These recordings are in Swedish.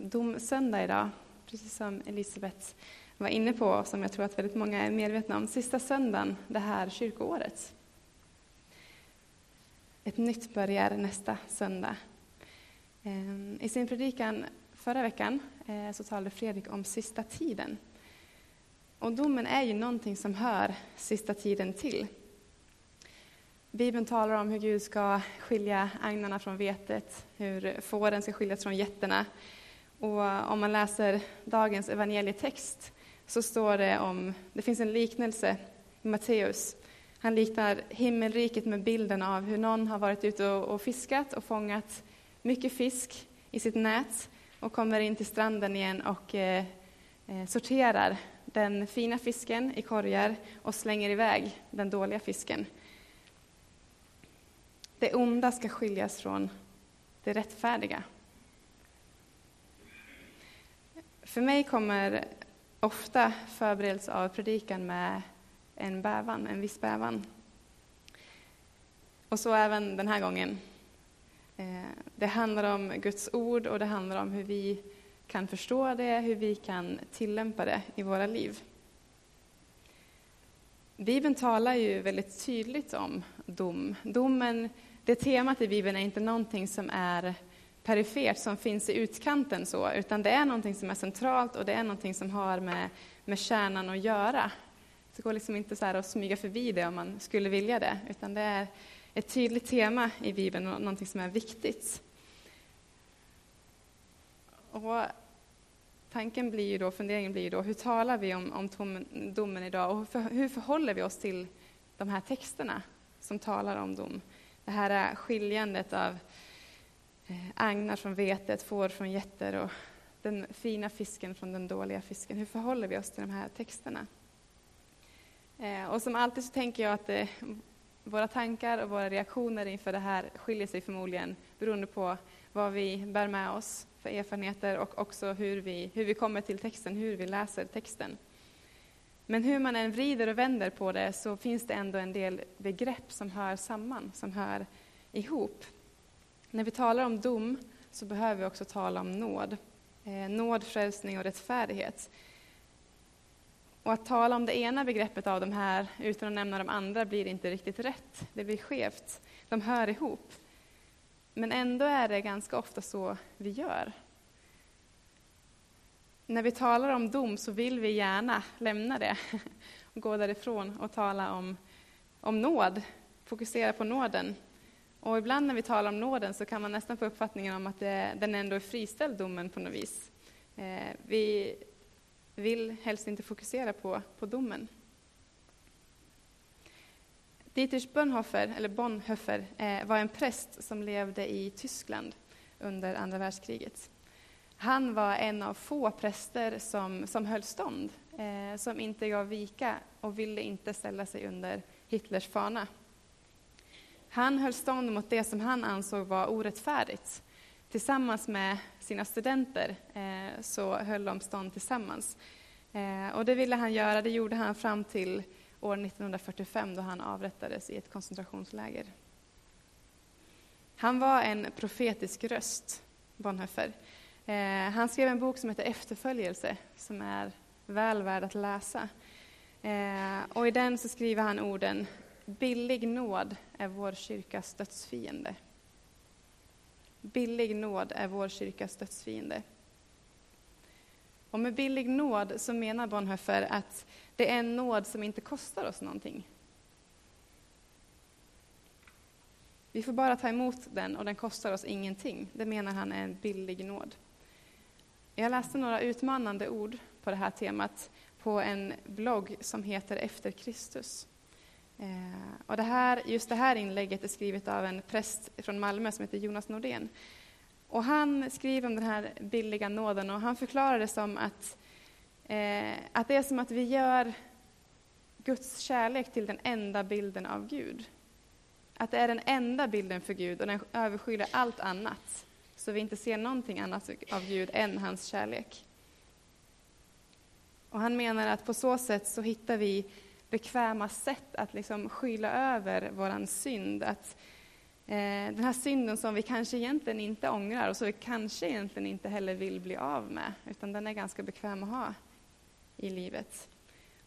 domsöndag idag, precis som Elisabeth var inne på, och som jag tror att väldigt många är medvetna om, sista söndagen det här kyrkoåret. Ett nytt börjar nästa söndag. Ehm, I sin predikan förra veckan eh, så talade Fredrik om sista tiden. Och domen är ju någonting som hör sista tiden till. Bibeln talar om hur Gud ska skilja agnarna från vetet, hur fåren ska skiljas från getterna. Och eh, om man läser dagens evangelietext så står det om, det finns en liknelse i Matteus. Han liknar himmelriket med bilden av hur någon har varit ute och fiskat och fångat mycket fisk i sitt nät och kommer in till stranden igen och eh, eh, sorterar den fina fisken i korgar och slänger iväg den dåliga fisken. Det onda ska skiljas från det rättfärdiga. För mig kommer ofta förberedelse av predikan med en bävan, en viss bävan. Och så även den här gången. Eh, det handlar om Guds ord och det handlar om hur vi kan förstå det, hur vi kan tillämpa det i våra liv. Bibeln talar ju väldigt tydligt om dom. Domen, det temat i Bibeln är inte någonting som är perifert, som finns i utkanten, så, utan det är någonting som är centralt och det är någonting som har med, med kärnan att göra. Det går liksom inte så att smyga förbi det om man skulle vilja det, utan det är ett tydligt tema i Bibeln och någonting som är viktigt. Och tanken blir ju då, funderingen blir ju då, hur talar vi om, om domen, domen idag och för, hur förhåller vi oss till de här texterna som talar om dom? Det här skiljandet av Eh, agnar från vetet, får från getter och den fina fisken från den dåliga fisken. Hur förhåller vi oss till de här texterna? Eh, och som alltid så tänker jag att det, våra tankar och våra reaktioner inför det här skiljer sig förmodligen beroende på vad vi bär med oss för erfarenheter och också hur vi, hur vi kommer till texten, hur vi läser texten. Men hur man än vrider och vänder på det så finns det ändå en del begrepp som hör samman, som hör ihop. När vi talar om dom så behöver vi också tala om nåd. Eh, nåd, frälsning och rättfärdighet. Och att tala om det ena begreppet av de här utan att nämna de andra blir inte riktigt rätt. Det blir skevt. De hör ihop. Men ändå är det ganska ofta så vi gör. När vi talar om dom så vill vi gärna lämna det och gå därifrån och tala om, om nåd, fokusera på nåden. Och ibland när vi talar om nåden så kan man nästan få uppfattningen om att det, den ändå är friställd, domen, på något vis. Eh, vi vill helst inte fokusera på, på domen. Dietrich Bonhoeffer, eller Bonhoeffer eh, var en präst som levde i Tyskland under andra världskriget. Han var en av få präster som, som höll stånd, eh, som inte gav vika och ville inte ställa sig under Hitlers fana. Han höll stånd mot det som han ansåg var orättfärdigt. Tillsammans med sina studenter eh, så höll de stånd tillsammans. Eh, och det ville han göra, det gjorde han fram till år 1945 då han avrättades i ett koncentrationsläger. Han var en profetisk röst, Bonhoeffer. Eh, han skrev en bok som heter Efterföljelse, som är väl värd att läsa. Eh, och I den så skriver han orden Billig nåd är vår kyrkas dödsfiende. Billig nåd är vår kyrkas dödsfiende. Och med billig nåd så menar Bonhoeffer att det är en nåd som inte kostar oss någonting. Vi får bara ta emot den och den kostar oss ingenting. Det menar han är en billig nåd. Jag läste några utmanande ord på det här temat på en blogg som heter Efter Kristus. Eh, och det här, just det här inlägget är skrivet av en präst från Malmö som heter Jonas Nordén. Och han skriver om den här billiga nåden och han förklarar det som att, eh, att det är som att vi gör Guds kärlek till den enda bilden av Gud. Att det är den enda bilden för Gud och den överskyler allt annat. Så vi inte ser någonting annat av Gud än hans kärlek. Och han menar att på så sätt så hittar vi bekväma sätt att liksom skyla över vår synd. Att Eh, den här synden som vi kanske egentligen inte ångrar och som vi kanske egentligen inte heller vill bli av med, utan den är ganska bekväm att ha i livet.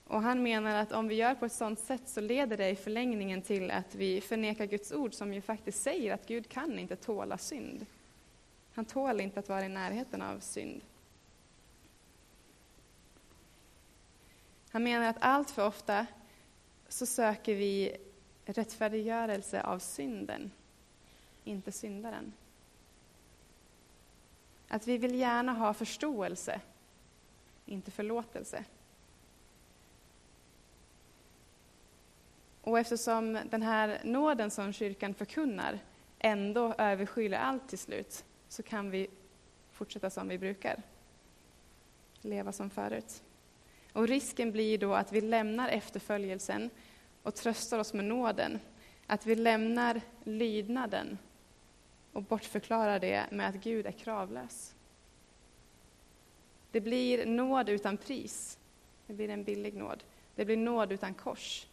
Och han menar att om vi gör på ett sådant sätt så leder det i förlängningen till att vi förnekar Guds ord som ju faktiskt säger att Gud kan inte tåla synd. Han tål inte att vara i närheten av synd. Han menar att allt för ofta så söker vi rättfärdiggörelse av synden, inte syndaren. Att vi vill gärna ha förståelse, inte förlåtelse. Och eftersom den här nåden som kyrkan förkunnar ändå överskyler allt till slut, så kan vi fortsätta som vi brukar. Leva som förut. Och risken blir då att vi lämnar efterföljelsen och tröstar oss med nåden. Att vi lämnar lydnaden och bortförklarar det med att Gud är kravlös. Det blir nåd utan pris. Det blir en billig nåd. Det blir nåd utan kors.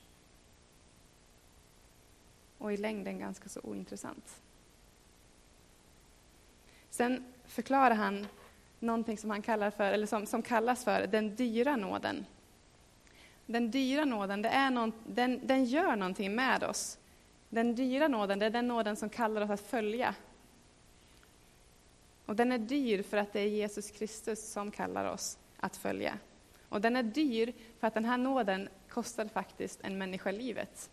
Och i längden ganska så ointressant. Sen förklarar han någonting som han kallar för, eller som, som kallas för den dyra nåden. Den dyra nåden, det är någon, den, den gör någonting med oss. Den dyra nåden, det är den nåden som kallar oss att följa. Och den är dyr för att det är Jesus Kristus som kallar oss att följa. Och den är dyr för att den här nåden kostar faktiskt en människa livet.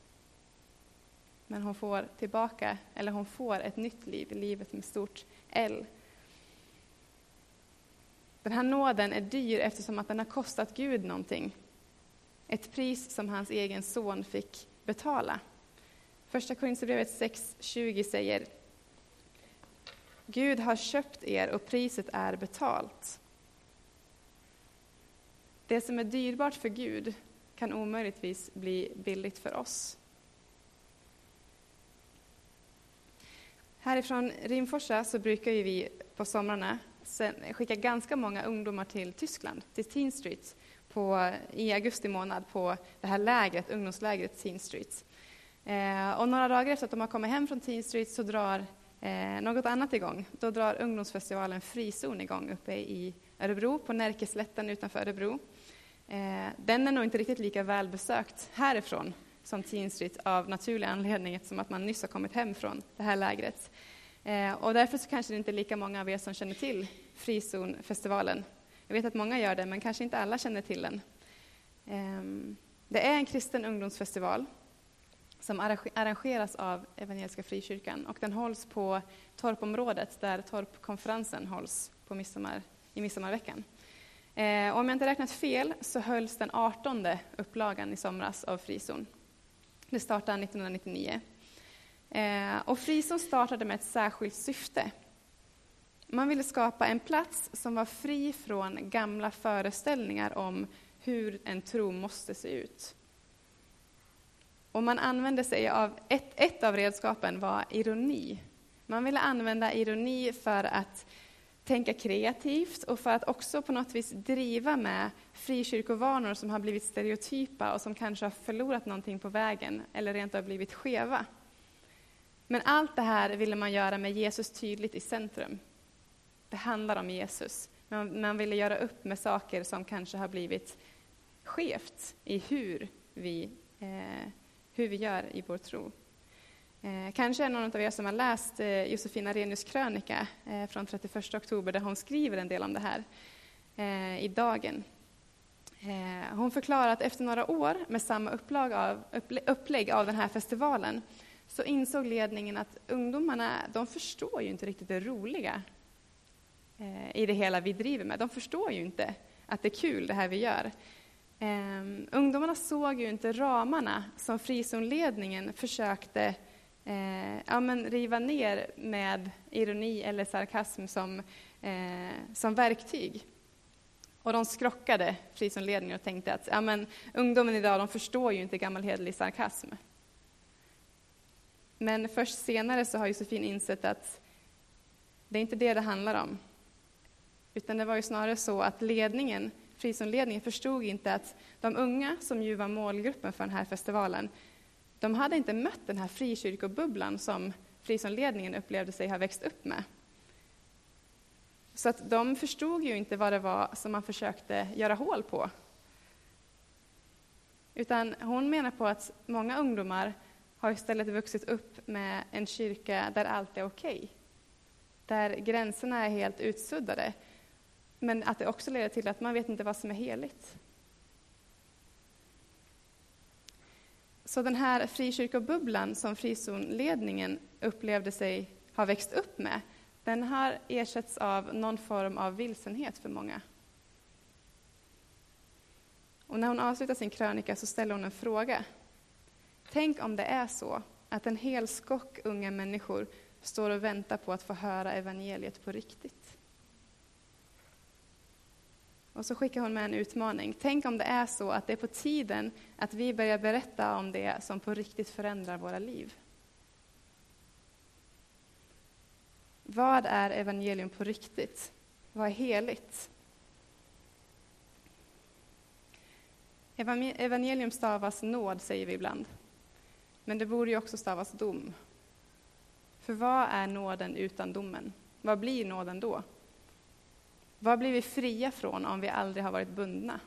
Men hon får tillbaka, eller hon får ett nytt liv, livet med stort L. Den här nåden är dyr eftersom att den har kostat Gud någonting. Ett pris som hans egen son fick betala. Första Korinthierbrevet 6.20 säger Gud har köpt er och priset är betalt. Det som är dyrbart för Gud kan omöjligtvis bli billigt för oss. Härifrån Rimforsa så brukar vi på somrarna skicka ganska många ungdomar till Tyskland, till Teen Street, på, i augusti månad på det här lägret, ungdomslägret Teen Street. Eh, och några dagar efter att de har kommit hem från Teen Street så drar eh, något annat igång. Då drar ungdomsfestivalen Frizon igång uppe i Örebro, på Närkeslätten utanför Örebro. Eh, den är nog inte riktigt lika välbesökt härifrån som Teen Street av naturlig anledning eftersom att man nyss har kommit hem från det här lägret. Eh, och därför så kanske det inte är lika många av er som känner till Frizonfestivalen. Jag vet att många gör det, men kanske inte alla känner till den. Eh, det är en kristen ungdomsfestival som arrangeras av Evangeliska Frikyrkan och den hålls på Torpområdet där Torpkonferensen hålls på midsommar, i midsommarveckan. Eh, om jag inte räknat fel så hölls den 18 upplagan i somras av Frizon. Det startade 1999. Eh, och Frizon startade med ett särskilt syfte. Man ville skapa en plats som var fri från gamla föreställningar om hur en tro måste se ut. Och man använde sig av, ett, ett av redskapen var ironi. Man ville använda ironi för att tänka kreativt och för att också på något vis driva med frikyrkovanor som har blivit stereotypa och som kanske har förlorat någonting på vägen eller rent av blivit skeva. Men allt det här ville man göra med Jesus tydligt i centrum. Det handlar om Jesus. Man, man ville göra upp med saker som kanske har blivit skevt i hur vi, eh, hur vi gör i vår tro. Eh, kanske är någon av er som har läst eh, Josefina Renius krönika eh, från 31 oktober där hon skriver en del om det här eh, i Dagen. Eh, hon förklarar att efter några år med samma upplag av, upplägg av den här festivalen så insåg ledningen att ungdomarna de förstår ju inte riktigt det roliga eh, i det hela vi driver med. De förstår ju inte att det är kul det här vi gör. Um, ungdomarna såg ju inte ramarna som frizonledningen försökte eh, ja, men riva ner med ironi eller sarkasm som, eh, som verktyg. Och de skrockade frizonledningen och tänkte att ja, men, ungdomen idag de förstår ju inte gammal hederlig sarkasm. Men först senare så har Josefin insett att det är inte det det handlar om. Utan det var ju snarare så att ledningen, frizonledningen förstod inte att de unga, som ju var målgruppen för den här festivalen, de hade inte mött den här frikyrkobubblan som frizonledningen upplevde sig ha växt upp med. Så att de förstod ju inte vad det var som man försökte göra hål på. Utan hon menar på att många ungdomar har istället vuxit upp med en kyrka där allt är okej. Okay. Där gränserna är helt utsuddade. Men att det också leder till att man vet inte vad som är heligt. Så den här frikyrkobubblan som frizonledningen upplevde sig ha växt upp med, den har ersatts av någon form av vilsenhet för många. Och när hon avslutar sin krönika så ställer hon en fråga. Tänk om det är så att en hel skock unga människor står och väntar på att få höra evangeliet på riktigt. Och så skickar hon med en utmaning. Tänk om det är så att det är på tiden att vi börjar berätta om det som på riktigt förändrar våra liv. Vad är evangelium på riktigt? Vad är heligt? Evangelium stavas nåd, säger vi ibland. Men det borde ju också stavas dom. För vad är nåden utan domen? Vad blir nåden då? Vad blir vi fria från om vi aldrig har varit bundna?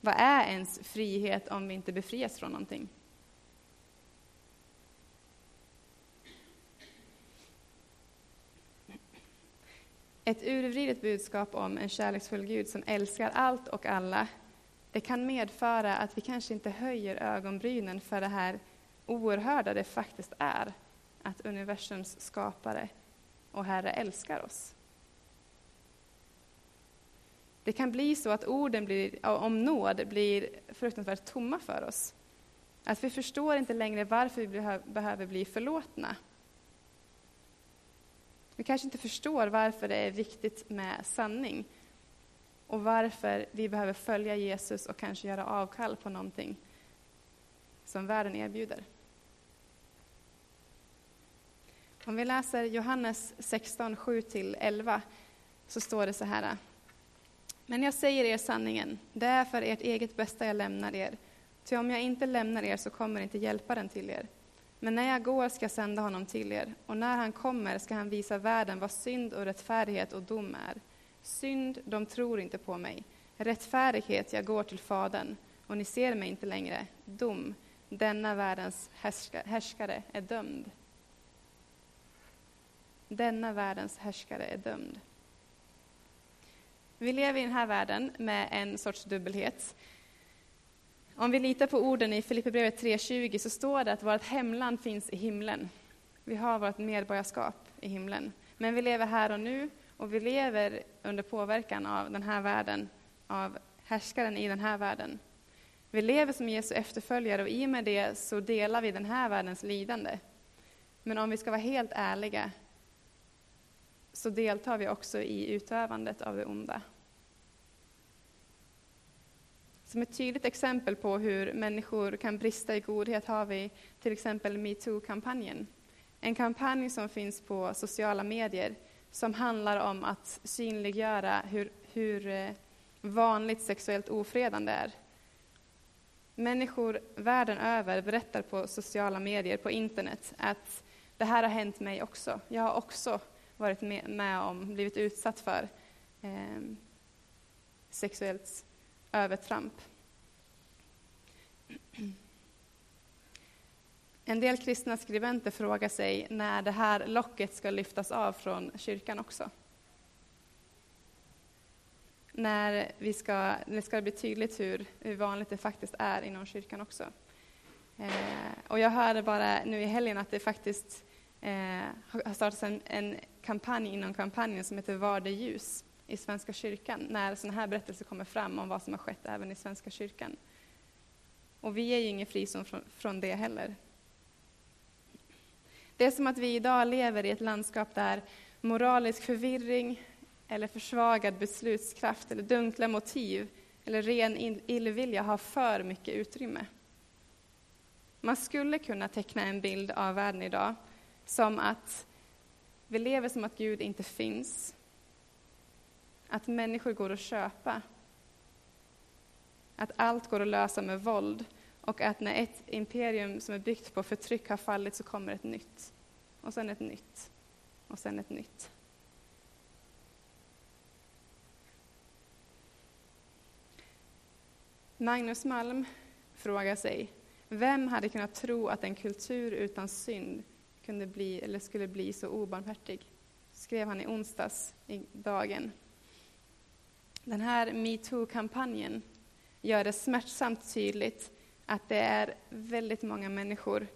Vad är ens frihet om vi inte befrias från någonting? Ett urvridet budskap om en kärleksfull Gud som älskar allt och alla, det kan medföra att vi kanske inte höjer ögonbrynen för det här oerhörda det faktiskt är, att universums skapare och Herre älskar oss. Det kan bli så att orden blir, om nåd blir fruktansvärt tomma för oss. Att vi förstår inte längre varför vi behöver bli förlåtna. Vi kanske inte förstår varför det är viktigt med sanning och varför vi behöver följa Jesus och kanske göra avkall på någonting som världen erbjuder. Om vi läser Johannes 16, 7-11 så står det så här. Men jag säger er sanningen, det är för ert eget bästa jag lämnar er. Ty om jag inte lämnar er så kommer inte hjälparen till er. Men när jag går ska jag sända honom till er, och när han kommer ska han visa världen vad synd och rättfärdighet och dom är. Synd, de tror inte på mig. Rättfärdighet, jag går till Fadern, och ni ser mig inte längre. Dom, denna världens härskare är dömd. Denna världens härskare är dömd. Vi lever i den här världen med en sorts dubbelhet. Om vi litar på orden i Filipperbrevet 3.20 så står det att vårt hemland finns i himlen. Vi har vårt medborgarskap i himlen. Men vi lever här och nu och vi lever under påverkan av den här världen, av härskaren i den här världen. Vi lever som Jesu efterföljare och i och med det så delar vi den här världens lidande. Men om vi ska vara helt ärliga så deltar vi också i utövandet av det onda. Som ett tydligt exempel på hur människor kan brista i godhet har vi till exempel metoo-kampanjen. En kampanj som finns på sociala medier som handlar om att synliggöra hur, hur eh, vanligt sexuellt ofredande är. Människor världen över berättar på sociala medier, på internet, att det här har hänt mig också. Jag har också varit med, med om, blivit utsatt för eh, sexuellt övertramp. En del kristna skribenter frågar sig när det här locket ska lyftas av från kyrkan också. När vi ska, det ska bli tydligt hur, hur vanligt det faktiskt är inom kyrkan också. Eh, och jag hörde bara nu i helgen att det faktiskt eh, har startats en, en kampanj inom kampanjen som heter Var det ljus i Svenska kyrkan, när sådana här berättelser kommer fram om vad som har skett även i Svenska kyrkan. Och vi är ju ingen frizon från, från det heller. Det är som att vi idag lever i ett landskap där moralisk förvirring eller försvagad beslutskraft eller dunkla motiv eller ren illvilja har för mycket utrymme. Man skulle kunna teckna en bild av världen idag som att vi lever som att Gud inte finns. Att människor går att köpa. Att allt går att lösa med våld och att när ett imperium som är byggt på förtryck har fallit så kommer ett nytt. Och sen ett nytt. Och sen ett nytt. Magnus Malm frågar sig, vem hade kunnat tro att en kultur utan synd kunde bli, eller skulle bli så obarmhärtig? skrev han i onsdags i Dagen. Den här metoo-kampanjen gör det smärtsamt tydligt att det är väldigt många människor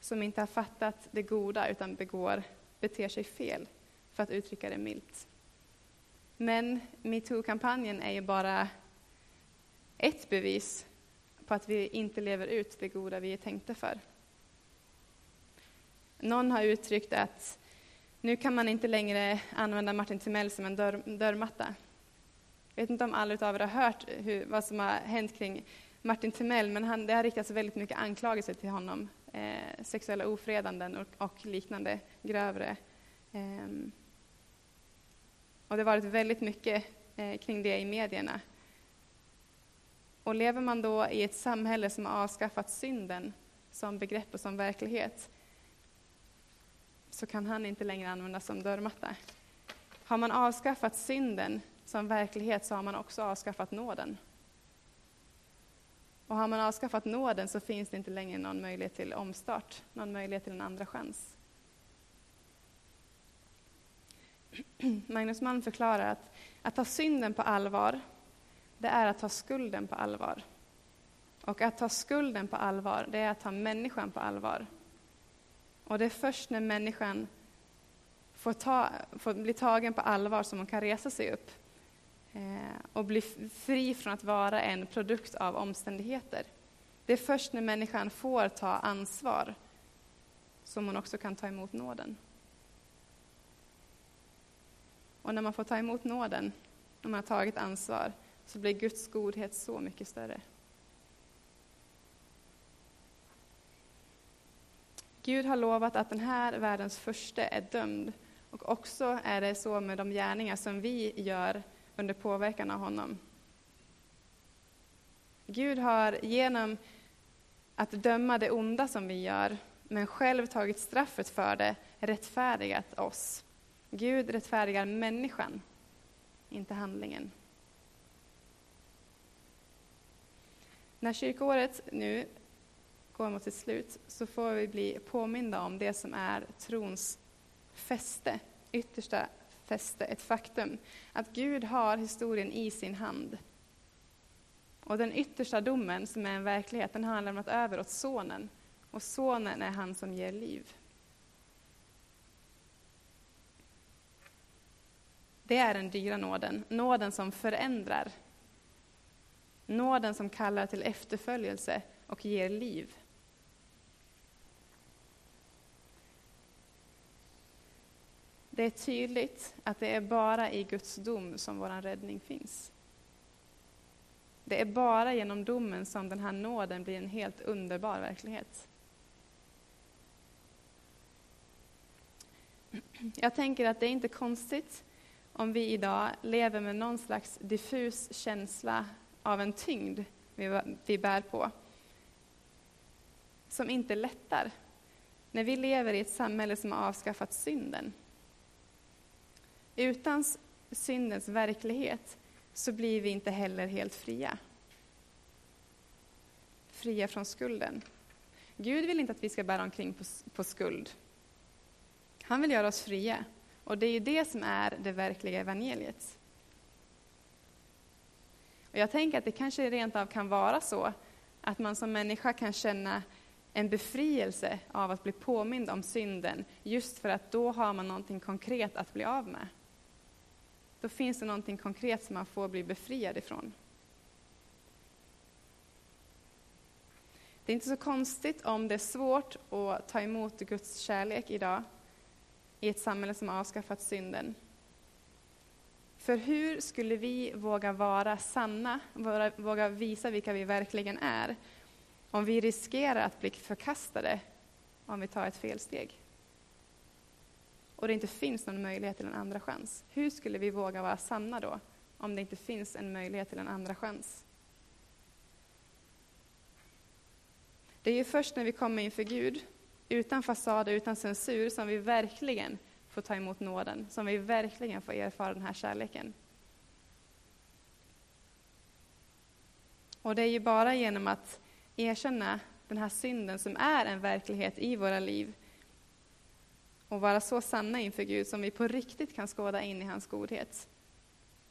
som inte har fattat det goda utan begår, beter sig fel, för att uttrycka det milt. Men metoo-kampanjen är ju bara ett bevis på att vi inte lever ut det goda vi är tänkta för. Någon har uttryckt att nu kan man inte längre använda Martin Timell som en dörr, dörrmatta. Jag vet inte om alla av er har hört hur, vad som har hänt kring Martin Timell, men han, det har riktats väldigt mycket anklagelser till honom. Eh, sexuella ofredanden och, och liknande grövre. Eh, och det har varit väldigt mycket eh, kring det i medierna. Och lever man då i ett samhälle som har avskaffat synden som begrepp och som verklighet, så kan han inte längre användas som dörrmatta. Har man avskaffat synden som verklighet så har man också avskaffat nåden. Och har man avskaffat nåden så finns det inte längre någon möjlighet till omstart, någon möjlighet till en andra chans. Magnus Malm förklarar att att ta synden på allvar, det är att ta skulden på allvar. Och att ta skulden på allvar, det är att ta människan på allvar. Och det är först när människan får, ta, får bli tagen på allvar som hon kan resa sig upp Eh, och bli fri från att vara en produkt av omständigheter. Det är först när människan får ta ansvar som hon också kan ta emot nåden. Och när man får ta emot nåden, när man har tagit ansvar, så blir Guds godhet så mycket större. Gud har lovat att den här världens första är dömd. Och också är det så med de gärningar som vi gör under påverkan av honom. Gud har genom att döma det onda som vi gör, men själv tagit straffet för det, rättfärdigat oss. Gud rättfärdigar människan, inte handlingen. När kyrkoåret nu går mot sitt slut så får vi bli påminda om det som är trons fäste, yttersta fäste, ett faktum. Att Gud har historien i sin hand. Och den yttersta domen, som är en verklighet, den har han lämnat över åt Sonen. Och Sonen är han som ger liv. Det är den dyra nåden, nåden som förändrar. Nåden som kallar till efterföljelse och ger liv. Det är tydligt att det är bara i Guds dom som vår räddning finns. Det är bara genom domen som den här nåden blir en helt underbar verklighet. Jag tänker att det är inte konstigt om vi idag lever med någon slags diffus känsla av en tyngd vi bär på, som inte lättar, när vi lever i ett samhälle som har avskaffat synden. Utan syndens verklighet så blir vi inte heller helt fria. Fria från skulden. Gud vill inte att vi ska bära omkring på, på skuld. Han vill göra oss fria. Och det är ju det som är det verkliga evangeliet. Och jag tänker att det kanske rent av kan vara så att man som människa kan känna en befrielse av att bli påmind om synden, just för att då har man någonting konkret att bli av med då finns det någonting konkret som man får bli befriad ifrån. Det är inte så konstigt om det är svårt att ta emot Guds kärlek idag i ett samhälle som avskaffat synden. För hur skulle vi våga vara sanna, våga visa vilka vi verkligen är, om vi riskerar att bli förkastade om vi tar ett felsteg? Och det inte finns någon möjlighet till en andra chans. Hur skulle vi våga vara sanna då, om det inte finns en möjlighet till en andra chans? Det är ju först när vi kommer inför Gud, utan fasad och utan censur, som vi verkligen får ta emot nåden, som vi verkligen får erfara den här kärleken. Och det är ju bara genom att erkänna den här synden som är en verklighet i våra liv och vara så sanna inför Gud som vi på riktigt kan skåda in i hans godhet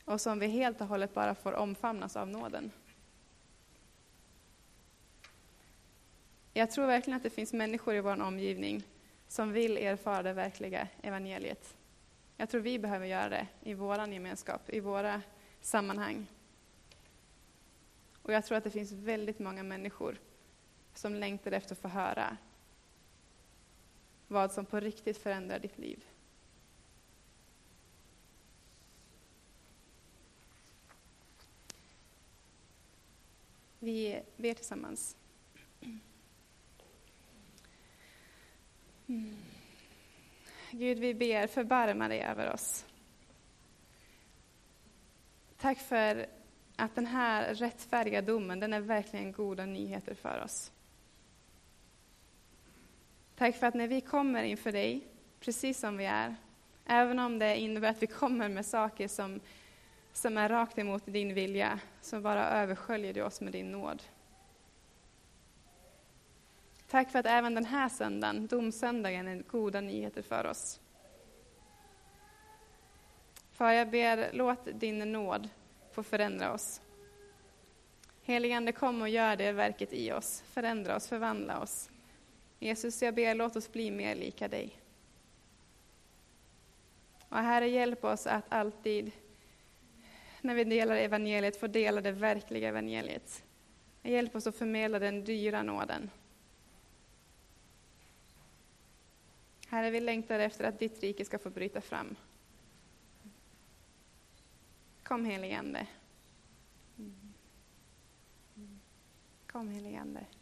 och som vi helt och hållet bara får omfamnas av nåden. Jag tror verkligen att det finns människor i vår omgivning som vill erfara det verkliga evangeliet. Jag tror vi behöver göra det i vår gemenskap, i våra sammanhang. Och jag tror att det finns väldigt många människor som längtar efter att få höra vad som på riktigt förändrar ditt liv. Vi ber tillsammans. Mm. Gud, vi ber, förbarma dig över oss. Tack för att den här rättfärdiga domen, den är verkligen goda nyheter för oss. Tack för att när vi kommer inför dig, precis som vi är, även om det innebär att vi kommer med saker som, som är rakt emot din vilja, så bara översköljer du oss med din nåd. Tack för att även den här söndagen, domsöndagen, är goda nyheter för oss. Far, jag ber, låt din nåd få förändra oss. Heligande, kom och gör det verket i oss. Förändra oss, förvandla oss. Jesus, jag ber, låt oss bli mer lika dig. Och Herre, hjälp oss att alltid, när vi delar evangeliet, få dela det verkliga evangeliet. Hjälp oss att förmedla den dyra nåden. Herre, vi längtar efter att ditt rike ska få bryta fram. Kom heligande. Kom heligande. Ande.